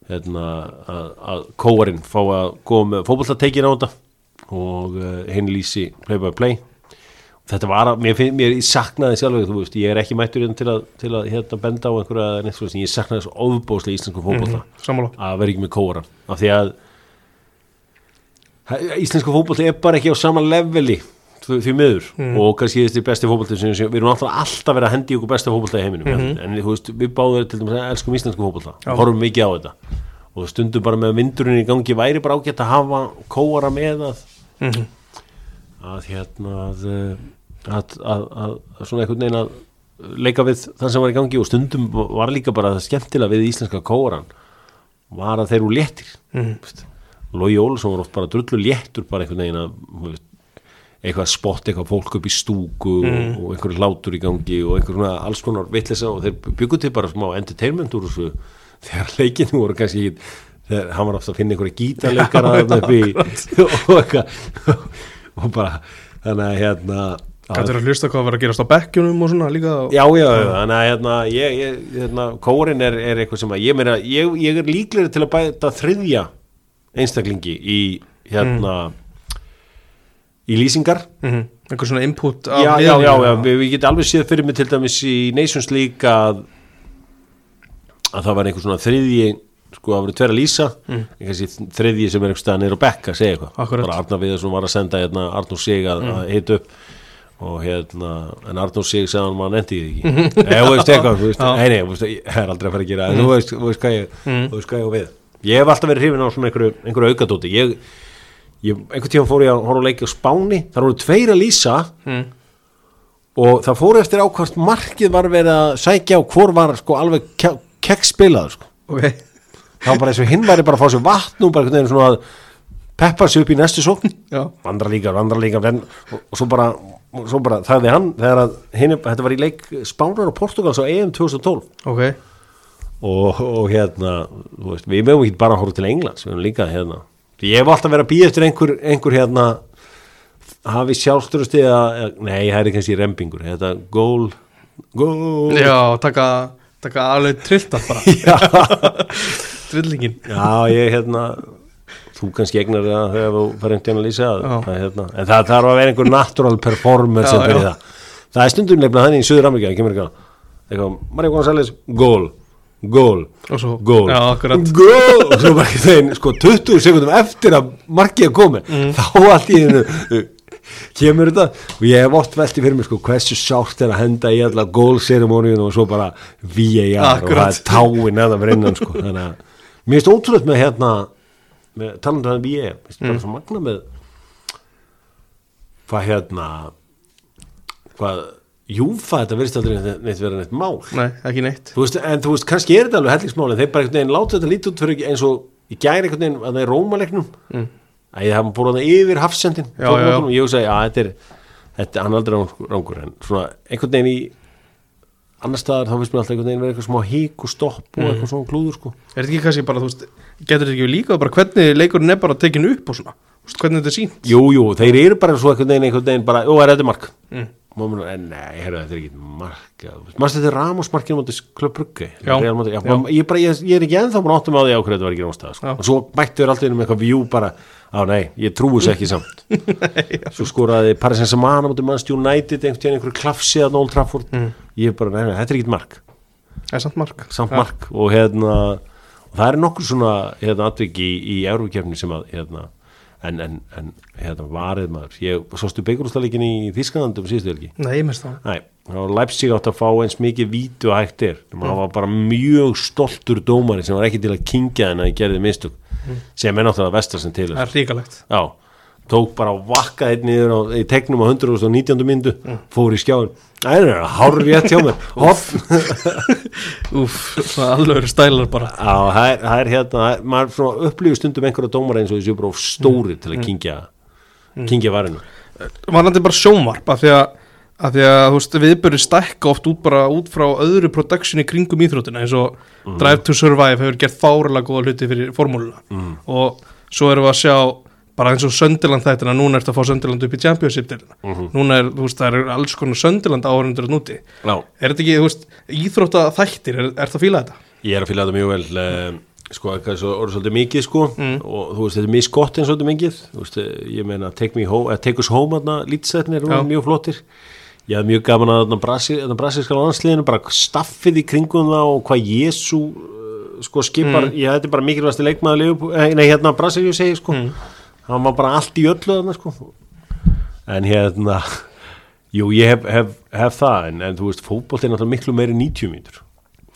hérna að, að kóarinn fá að góða með fótboltateikin á þetta og uh, hinn lýsi play by play. Þetta var að, mér, finn, mér saknaði sjálf þú veist, ég er ekki mættur hérna til að, til að hérna benda á einhverja svo, ég saknaði þessu ofbóðslega íslensku fótbolta. Sammála. Að vera ekki með kóran af því að Íslensku fótbolti er bara ekki á sama leveli því, miður. Og kannski þessi besti fótbolti sem við erum alltaf alltaf verið að hendi ykkur besta fótbolta í heiminum. En þú veist, við báðum til dæmis að elskum íslensku fótbolta. Horfum mikið á þetta. Og stundum bara með vindurinn í gangi væri bara ágætt að hafa kóara með að Mhm. að hérna að, að, að, að, svona einhvern veginn að leika við það sem var í gangi. Og stundum var líka bara skemmtilega við íslenska kóran var að þeir eru léttir. Mm. Lói Jólusson var oft bara drullu léttur bara einhvern veginn að eitthvað spott, eitthvað fólk upp í stúku Mhm. og, einhverju hlátur í gangi og einhver svona alls konar vitleysa og þeir byggu til bara smá entertainment úr þessu þegar leikinu voru kannski þegar hann var ofta að finna einhverju gítarleikara þarna upp í og eitthvað og bara þannig að hérna Gætur að hlusta hvað var að gerast á bekkjunum og svona líka. Já, já, já, þannig að hérna, ég, ég, hérna, kórin er, er eitthvað sem að ég meina, ég, ég er líklegri til að bæta þriðja einstaklingi í hérna í lýsingar. Mm einhver svona input já, já, já, já, við, getum alveg séð fyrir mig til dæmis í Nations League að að það var einhver svona þriðji sko að vera tverja lýsa mm. þriðji sem er einhver staðan niður á bekk að segja eitthvað. Bara Arnar Viðarsson var að senda hérna, Arnur Sig að, Mm. að hita upp. Og hérna, en Arnur Sig sagði hann maður nefndi því ekki? Eða þú veist eitthvað, þú veist, Já. nei, nei, þú veist, ég er aldrei að fara að gera en þú veist, þú veist hvað ég, Mm. á við ég hef alltaf verið hrifin á svona einhverju, einhverju aukadóti ég, ég, einhvern tíma fór ég að horfa á leiki á Spáni, þar voru tveir að lýsa. Mm. og það fór eftir á hvort markið var verið að sækja og hvor var sko alveg kekk spilaður sko. Ok, það var bara eins og hinn væri bara að fá sér vatn og bara einhvern veginn svona að peppa sig upp í næstu já. Vandra líka, vandra líka en, og, og svo bara, svo bara þagði hann þegar að hinn, þetta var í leik Spánar og Portugals á EM 2012 Ok, og, og hérna veist, við mögum ekki bara að horfa til Englands við mögum líka hérna. Ég hef alltaf verið að býja eftir einhver, einhver hérna hafi sjálfstörusti eða, nei, það er kannski rembingur þetta gól gól. Já, taka, taka alveg trilltar bara. Já, Trillingin. Já, ég hérna þú kannski egnar það þegar þú fær einhvern veginn að lýsa það, hérna. en það þarf að vera einhver natural performer sem Já, fyrir já. það. Það er stundum nefnilega þannig í Suður Ameríka, kemur eitthvað eitthvað, Mario González, gól gól, gól. Gól. Og svo bara þeim sko 20 sekundum eftir að markið að komi Mm. þá allt í hennu kemur þetta. Og ég hef oft velti fyrir mig sko hversu sárt er að henda í alla gólserimóniun og svo bara VAR og það er táin eða fyrir innan sko. Þannig að mér finnst ótrúlega með hérna með talandu að VAR mér finnst Mm. bara svo magna með hvað hérna hvað Júfa þetta verðist aldrei neitt, vera neitt mál. Nei, ekki neitt. Þú veist, en þú veist, kannski er þetta alveg hellingsmál en þeir bara einhvern veginn láta þetta lítið út fyrir eins og í gæri einhvern veginn að það er rómalegnum mm. að ég hafa búin að yfir hafsendin Já, já, já. og ég hugsa, já, þetta er þetta, er aldrei rángur, en svona einhvern veginn í annar staðar þá finnst mér alltaf einhvern veginn vera eitthvað smá hík og stopp og eitthvað svona klúður sko. Er þetta ekki kannski bara, þú veist Getur þetta ekki líka bara hvernig leikurinn er bara tekin upp og svona Hvernig þetta er sínt Jú, jú, þeir eru bara svo einhvern veginn einhvern veginn bara, jú, er þetta mark? Mm. meina, en nei, herru, þetta er ekki mark maður þetta er Ramos markinu mútið Já. ég, ég, ég er ekki ennþá búin áttum á því á hverju þetta var ekki rámstæða sko. Og svo mættu þér alltaf inn með eitthvað view bara, á nei, ég trúi þess ekki samt. Svo skoraði Paris Saint-Germain mútið Manchester United einhvern veginn einhverju klafsi að Old Trafford. Mm. ég bara, nei, nei, þetta er ekki mark. Það er samt mark. Samt mark. Og hérna og það er nokkur svona hérna atvik í, í En, en, en hérna varið maður. Ég sástu beikurústaleikin í Þískandandum síðustu helgi? Nei, ég minnst það Nei, var Leipzig átt að fá eins mikið vítu að hægt er. Það var bara mjög stoltur dómari sem var ekki til að kingja en að ég gerði mistök. Sem er náttúrulega vestar sem til Það er ríkalegt Já, tók bara að vakka einn niður á, í tegnum á 119. myndu fór í skjáin Æ, það er hár rétt hjá mér. Hopp. Úf, svona alveg stælar bara. Já, það er, það hérna, það maður upplýður stundum einhverja dómara eins og þessu bara stóri til að kingja, kingja varinu. Varandi bara sjónvarp af því að, af því að þú veist, viðbörði stækka oft út bara út frá öðru production í kringum íþrótina eins og Drive to Survive hefur gert fáralega góða hluti fyrir formúluna. Mm. og svo erum við að sjá bara eins og Söndiland þættina, núna ertu að fá Söndiland upp í Championship delina, Mhm. núna er, þú veist, það er alls konar Söndiland áhörundur að núti Já, er þetta ekki, þú veist, íþrótta þættir er, er það að fíla þetta? ég er að fylgja þetta mjög vel eh, sko, svo orður svolítið mikið sko Mm. og þú veist, þetta er mjög skott en svolítið mikið þú veist, eh, ég meina, Take Me Home, eh, Take Us Home lítsetnir eru mjög flottir ég hafði mjög gaman að þarna brasi, þarna brasilska landsliðinu, bara staffið í kringum það og hvað Jésu uh, sko skipar, Mm. ég þetta er bara Liverpool- eh, nei, hérna Brasilíu segi sko Mm. Hann var bara allt í öllu þarna sko. En hérna jú, ég hef, hef, hef það en, en þú veist, fótbolt er náttúrulega miklu meiri 90 mínútur.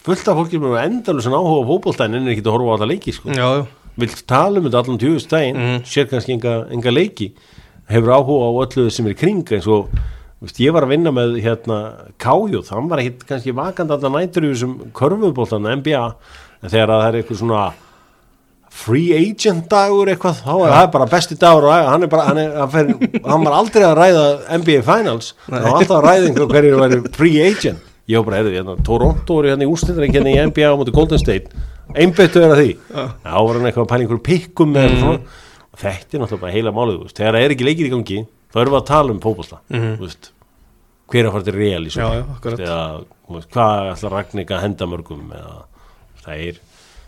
Fullt af fólki með endalur sem áhuga á fótbolta en ennir ekki að horfa á alla leiki sko. já, já, vill tala um þetta allan tjóðust daginn Mhm. sér kannski enga, enga leiki. Hefur áhuga á öllu sem er í kring eins og veist, ég var að vinna með hérna Kájóð, hann var ekki kannski vakandi allan nætur í þessum körfuboltan NBA, en þegar að það er eitthvað svona free agent dagur eitthvað, þá er það bara besti dagur og hann er bara, hann, er, hann, fer, hann var aldrei að ræða NBA Finals. Þá var alltaf að ræða einhver hverjir væri free agent. Ég var bara, heyrðu, hérna, Toronto er hérna í úrstættir hérna í NBA á móti Golden State. Einbyttu er að því. Þá var hann eitthvað að pæla einhverjum pikkum með mm. svona og þetta er náttúrulega heila málið þegar það er ekki leikir í gangi, þá erum við að tala um þú veist. Hver er að fara til real eða hvað ætlar Ragník að henda mörgum eða það er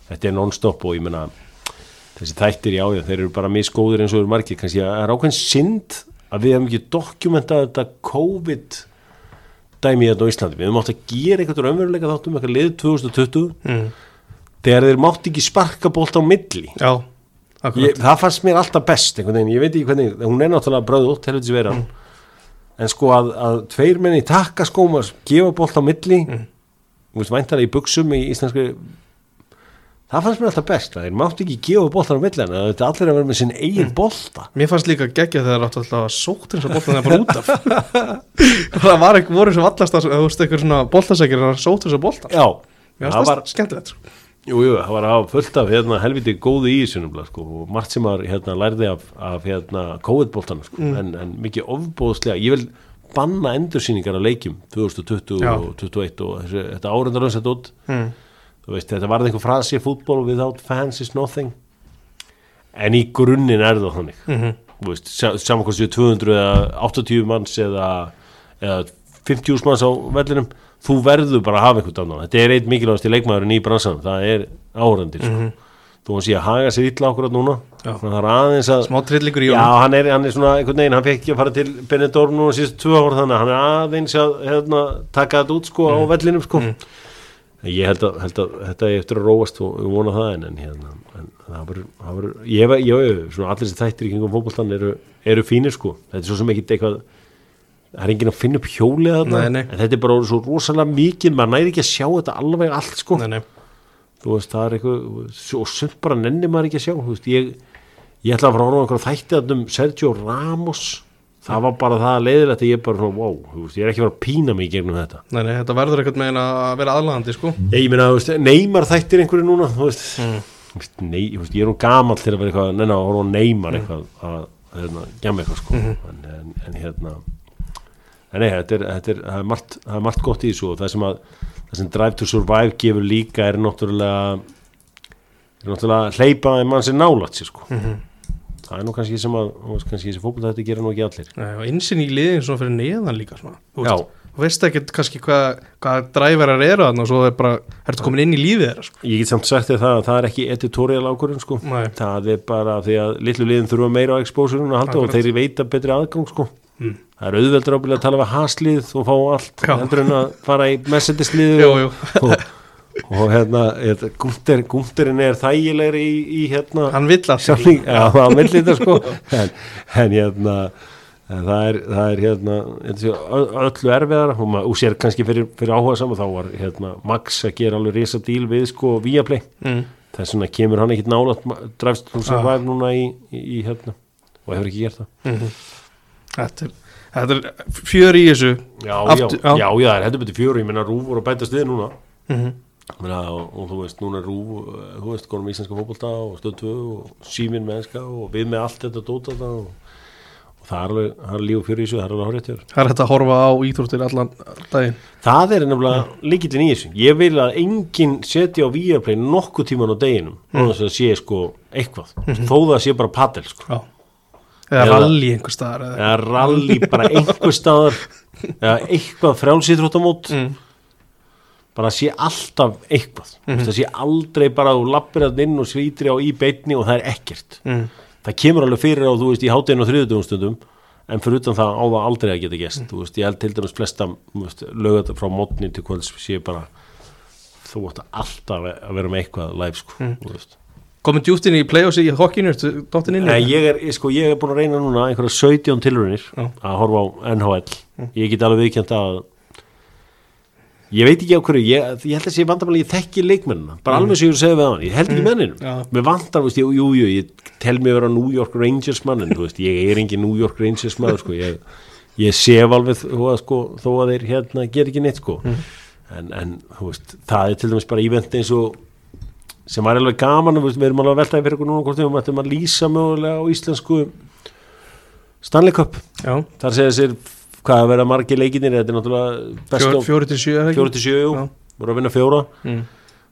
þetta er non-stop og ég menna þessi þættir já, já, þeir eru bara misgóðir eins og eru margir, kannski að það er ákveðin synd að við hefum ekki dokumentað þetta COVID dæmi hérna á Íslandi, við hefum átt að gera eitthvað raunveruleika þáttum, eitthvað lið 2020 mm. þegar þeir mátt ekki sparka bólt á milli. Já, ég, það fannst mér alltaf best einhvern veginn, ég veit ekki hvernig, hún er náttúrulega bröðut, helviti vera en sko að, að tveir menni takka skómas, gefa bólt á milli mm. veist, væntalega í buksum í íslenski það fannst mér alltaf best, að þeir mátt ekki gefa bóltan á milli en að þetta allir að vera með sinn eigin bólta Mér fannst líka geggja þegar það áttu alltaf að sótt eins og boltan það bara út af. Það var ekki voru sem vallast að þú veist eitthvað svona boltasækir að sótt eins og boltan já, Mér það fannst var það skemmtilegt sko. jú, það var að fullt af hérna, helviti góði í nefnilega, sko, og margt sem að hérna, lærði af, af hérna, COVID-bóltan sko, en, en mikið ofbóðslega ég vil banna endursýningar af leikjum 2020 Já. og 2021 og þessi, þetta árundarlönsett út mm. Veist, þetta varði einhver frasi fútból without fans is nothing. En í grunninn er það þannig. Mm þú veist, sa- saman hvort séu 200 eða 80 manns eða, eða 50 manns á vellinum þú verður bara að hafa einhvern annan. Þetta er eitt mikilvægast í leikmaðurinn í bransan það er árandir sko. þú veist ég að haga sér illa okkur núna. Já. það er aðeins að Smá trillingur í Já, honum hann er, hann er svona einhvern veginn, hann fekk ekki að fara til Benidorm núna síðust tvö ár þannig hann er aðeins að hérna, taka þetta út sko á vellinum sko. Ég held að, held að þetta er eftir að róast og vona það en, en hérna, en það verður, það ég hef, hef, svona allir þessi þættir í kringum fótboltan eru, eru fínir sko, þetta er svo sem ekki eitthvað, það er enginn að finna upp hjólið Nei, nei. en þetta er bara svo rosalega mikið, maður næri ekki að sjá þetta alveg allt sko. Nei, nei, þú veist, það er eitthvað og sumt bara nenni maður ekki að sjá veist, ég, ég ætla að fara að horfa einhverja þætti þarna um Sergio Ramos það var bara það leiðilegt að ég bara svona, wow, þú veist, ég er ekki fara að pína mig gegnum þetta nei, nei, þetta verður eitthvað með að vera aðlagandi sko. ég, ég meina, neymar þættir einhverju núna þú veist, mm. nei, ég er nú gamall til að vera eitthvað, neina, að horfa á neymar eitthvað að, hérna, gjama eitthvað sko en, en, en hérna en nei, þetta er, þetta er, það er margt, það er margt gott í þessu og það sem að það sem Drive to Survive gefur líka er náttúrulega er náttúrulega hleypa að mann sér nálat sér sko Mhm. Það er nú kannski sem að kannski þessi fótboll þetta gera nú ekki allir. Nei, og einsinn í liðin svona fyrir neðan líka svona. Þú veist, veist ekkert kannski hvað, hvað dræverar eru þarna og svo er bara, ertu komin inn í lífið þeirra sko. ég get samt sagt þér það að það er ekki editorial ákvörðun sko. Það er bara því að litlu liðin þurfa meira á exposure að halda og þeir veita betri aðgang sko. Mm. það er auðveldur ábyrðið að tala við haslið og fá allt heldur en að fara í Mercedes-liðu Jú, og, og, og hérna þetta- Gunther, Guntherinn er þægilegri í, í hérna hann vill að samling, já, það vill þetta sko. En, en hérna en það er, það er hérna þetta öllu erfiðara. Og maður og sér kannski fyrir, fyrir áhuga saman þá var hérna Max að gera alveg risa díl við sko Viaplay, mm. þess vegna kemur hann ekkit nálat drafst hún sem væri núna í, í, hérna. Og hefur ekki gert það. Mm þetta, er, þetta er fjör í þessu. Já, Aftur- já, já. já, er heldur betur fjöru ég menna Rúf voru að bætast við núna. Mm Meina, og, og þú veist, núna er Rúf uh, þú veist, konum íslenska fótbolta og stöð 2 og síminn með enska og við með allt þetta dóta þetta og, og það er alveg, það er líf og fyrir þessu, það er alveg horrið til það er hægt að horfa á íþróttir allan daginn. Það er nefnilega líkillin í þessu. Ég vil að enginn setja á Viaplay nokkuð tíman á deginum mm. þess að sé sko eitthvað, þó það sé bara padel sko, eða Eða- rally einhver staðar eða, eða rally bara einhver staðar. Eða eitthvað frjálsýþróttamót mm. Bara sé alltaf eitthvað. Mm það sé aldrei bara að þú lappir að inn og svítri á í beitni og það er ekkert. Mm. það kemur alveg fyrir á þú veist í háttegin og þriðutugum stundum en fyrir utan það á það aldrei að geta gest þú veist, ég held til dæmis flesta lögat frá mótni til kvölds sé bara þú ætti alltaf að vera með eitthvað live sko, Mm. veist. Komið djúpt inn í play-offs í hokkinu, ég ég, sko, ég er búin að reyna núna einhverja 17 tilrunir Já. að horfa á NHL ég get alveg viðkjönd að ég veit ekki á hverju ég, ég held að sé vandamæli, ég þekki leikmennina. Bara alveg sem ég segja við hann, ég held ekki mm. menninum. Já. mér veist, ég, jú, jú, ég tel mig vera New York Rangers mannin, þú veist, ég er engin New York Rangers maður, sko, ég, ég sef alveg sko, þó að þeir hérna ger ekki neitt, sko. En, en, þú veist, það er til dæmis bara ívent eins og sem var alveg gaman, veist, við erum alveg að veltaði fyrir okkur núna hvort við ættum að lýsa mögulega á íslensku Stanley Cup. Já, þar segja sér hvað að vera margir leikinir þetta er náttúrulega fjóri til sjö, fjóri til sjö, jú, Já. voru að vinna fjóra Mm.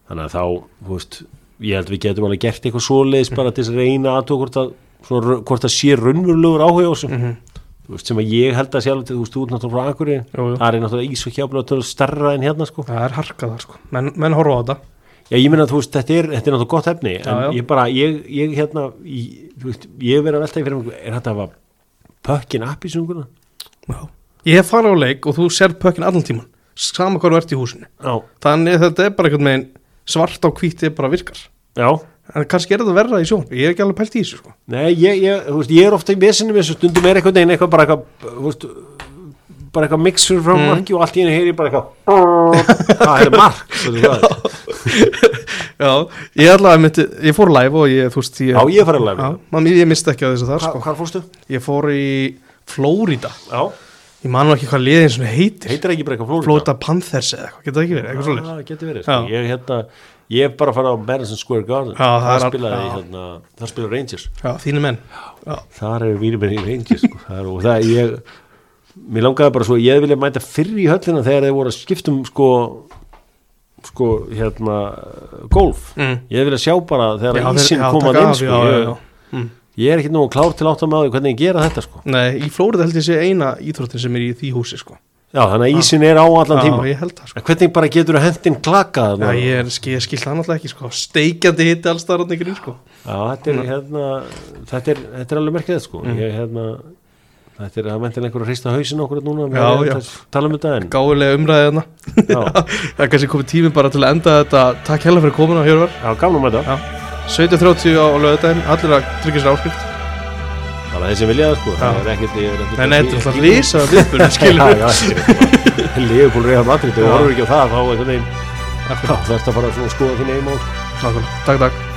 þannig að þá, veist ég held við getum alveg gert eitthvað svoleiðis bara til að reyna að hvort að, hvort að sé raunverulegur áhuga Mhm. þú veist, sem að ég held að sjálf þú veist, þú ert náttúrulega frá Akureyri það er náttúrulega ís og tölur starra en hérna sko Það er harkað þar, sko Menn, menn horfa á þetta já, ég meina, þú veist, þetta er, þetta er náttúrulega gott efni en Já, já. ég bara, ég, ég hérna ég, ég verið að velta í fyrir mig er þetta að hafa pökkin app í sunguna? Já. Ég hef farið á leik og þú sér pökkin allan tíman Sama hvað þú ert í húsinu. Já, Þannig þetta er bara einhvern veginn svart á hvíti bara virkar. Já. En kannski er þetta verra í sjón Ég hef ekki alveg pælt í þessu, sko. Nei, ég, ég, veist, ég er ofta í vesinu með þessu stundum er eitthvað neginn, eitthvað bara eitthvað veist, bara eitthvað mixur frá Mm. marki og allt í henni heyri bara eitthvað það er mark hvað? Er. Já, ég allavega myndi, ég fór live og ég, þú veist, ég Já, ég fór að live. Ég misti ekki að þessu þar, Hva, sko. Hvar fórstu? Ég fór í Flórida Já, Ég man nú ekki hvað liðin svona heitir. Heitir ekki bara eitthvað Flórida Panthers eða eitthvað, getur það ekki verið, eitthvað svolítið Já, getur verið, sko. Ég, hérna, ég er bara að fara á Madison Square Garden. Já, það það spilaði, hérna, það spilaði Rangers. Já, þínu menn. Já, þar eru vínir með í Rangers sko. það er, og það ég mér langaði bara svo, ég vilja mæta fyrr í höllina þegar þeir voru að skiptum sko sko, hérna golf, Mm. ég vilja sjá bara þegar ísinn þeir- já, komað taka inn sko, já, ég, er ekki nú klár til átt að maður hvernig ég gera þetta sko. Nei, í Flórida held ég sé eina íþróttin sem er í því húsi, sko. Já, þannig að ísinn er á allan Já, tíma. ég held það, sko. En hvernig bara getur að hendin klaka Já, ég, er, ég skil það náttúrulega ekki, sko. Steikjandi hitti alls það rann ykkur sko. Já, þetta er, hérna, þetta er, þetta er alveg merkilegt sko. Mm. ég, hérna, þetta er að mentil einhver að hrista hausin okkur núna Já, með já. að tala um þetta en Gáðulega umræðið þarna já, Það er kannski komið tími bara til að enda þetta. Takk hella fyrir komuna, Hjörvar. Já, gamla með þetta Já. 17.30 á lögudaginn, allir að tryggja sér áskrift. Bara þeir sem vilja það sko. Það er ekkert ég er er alltaf risa viðbjörn, skilur já, já, Leifupúl reyða Madrid Já. horfur ekki á það þá einhvern veginn þá þarfst að fara að skoða þín eigin mál. Takk, takk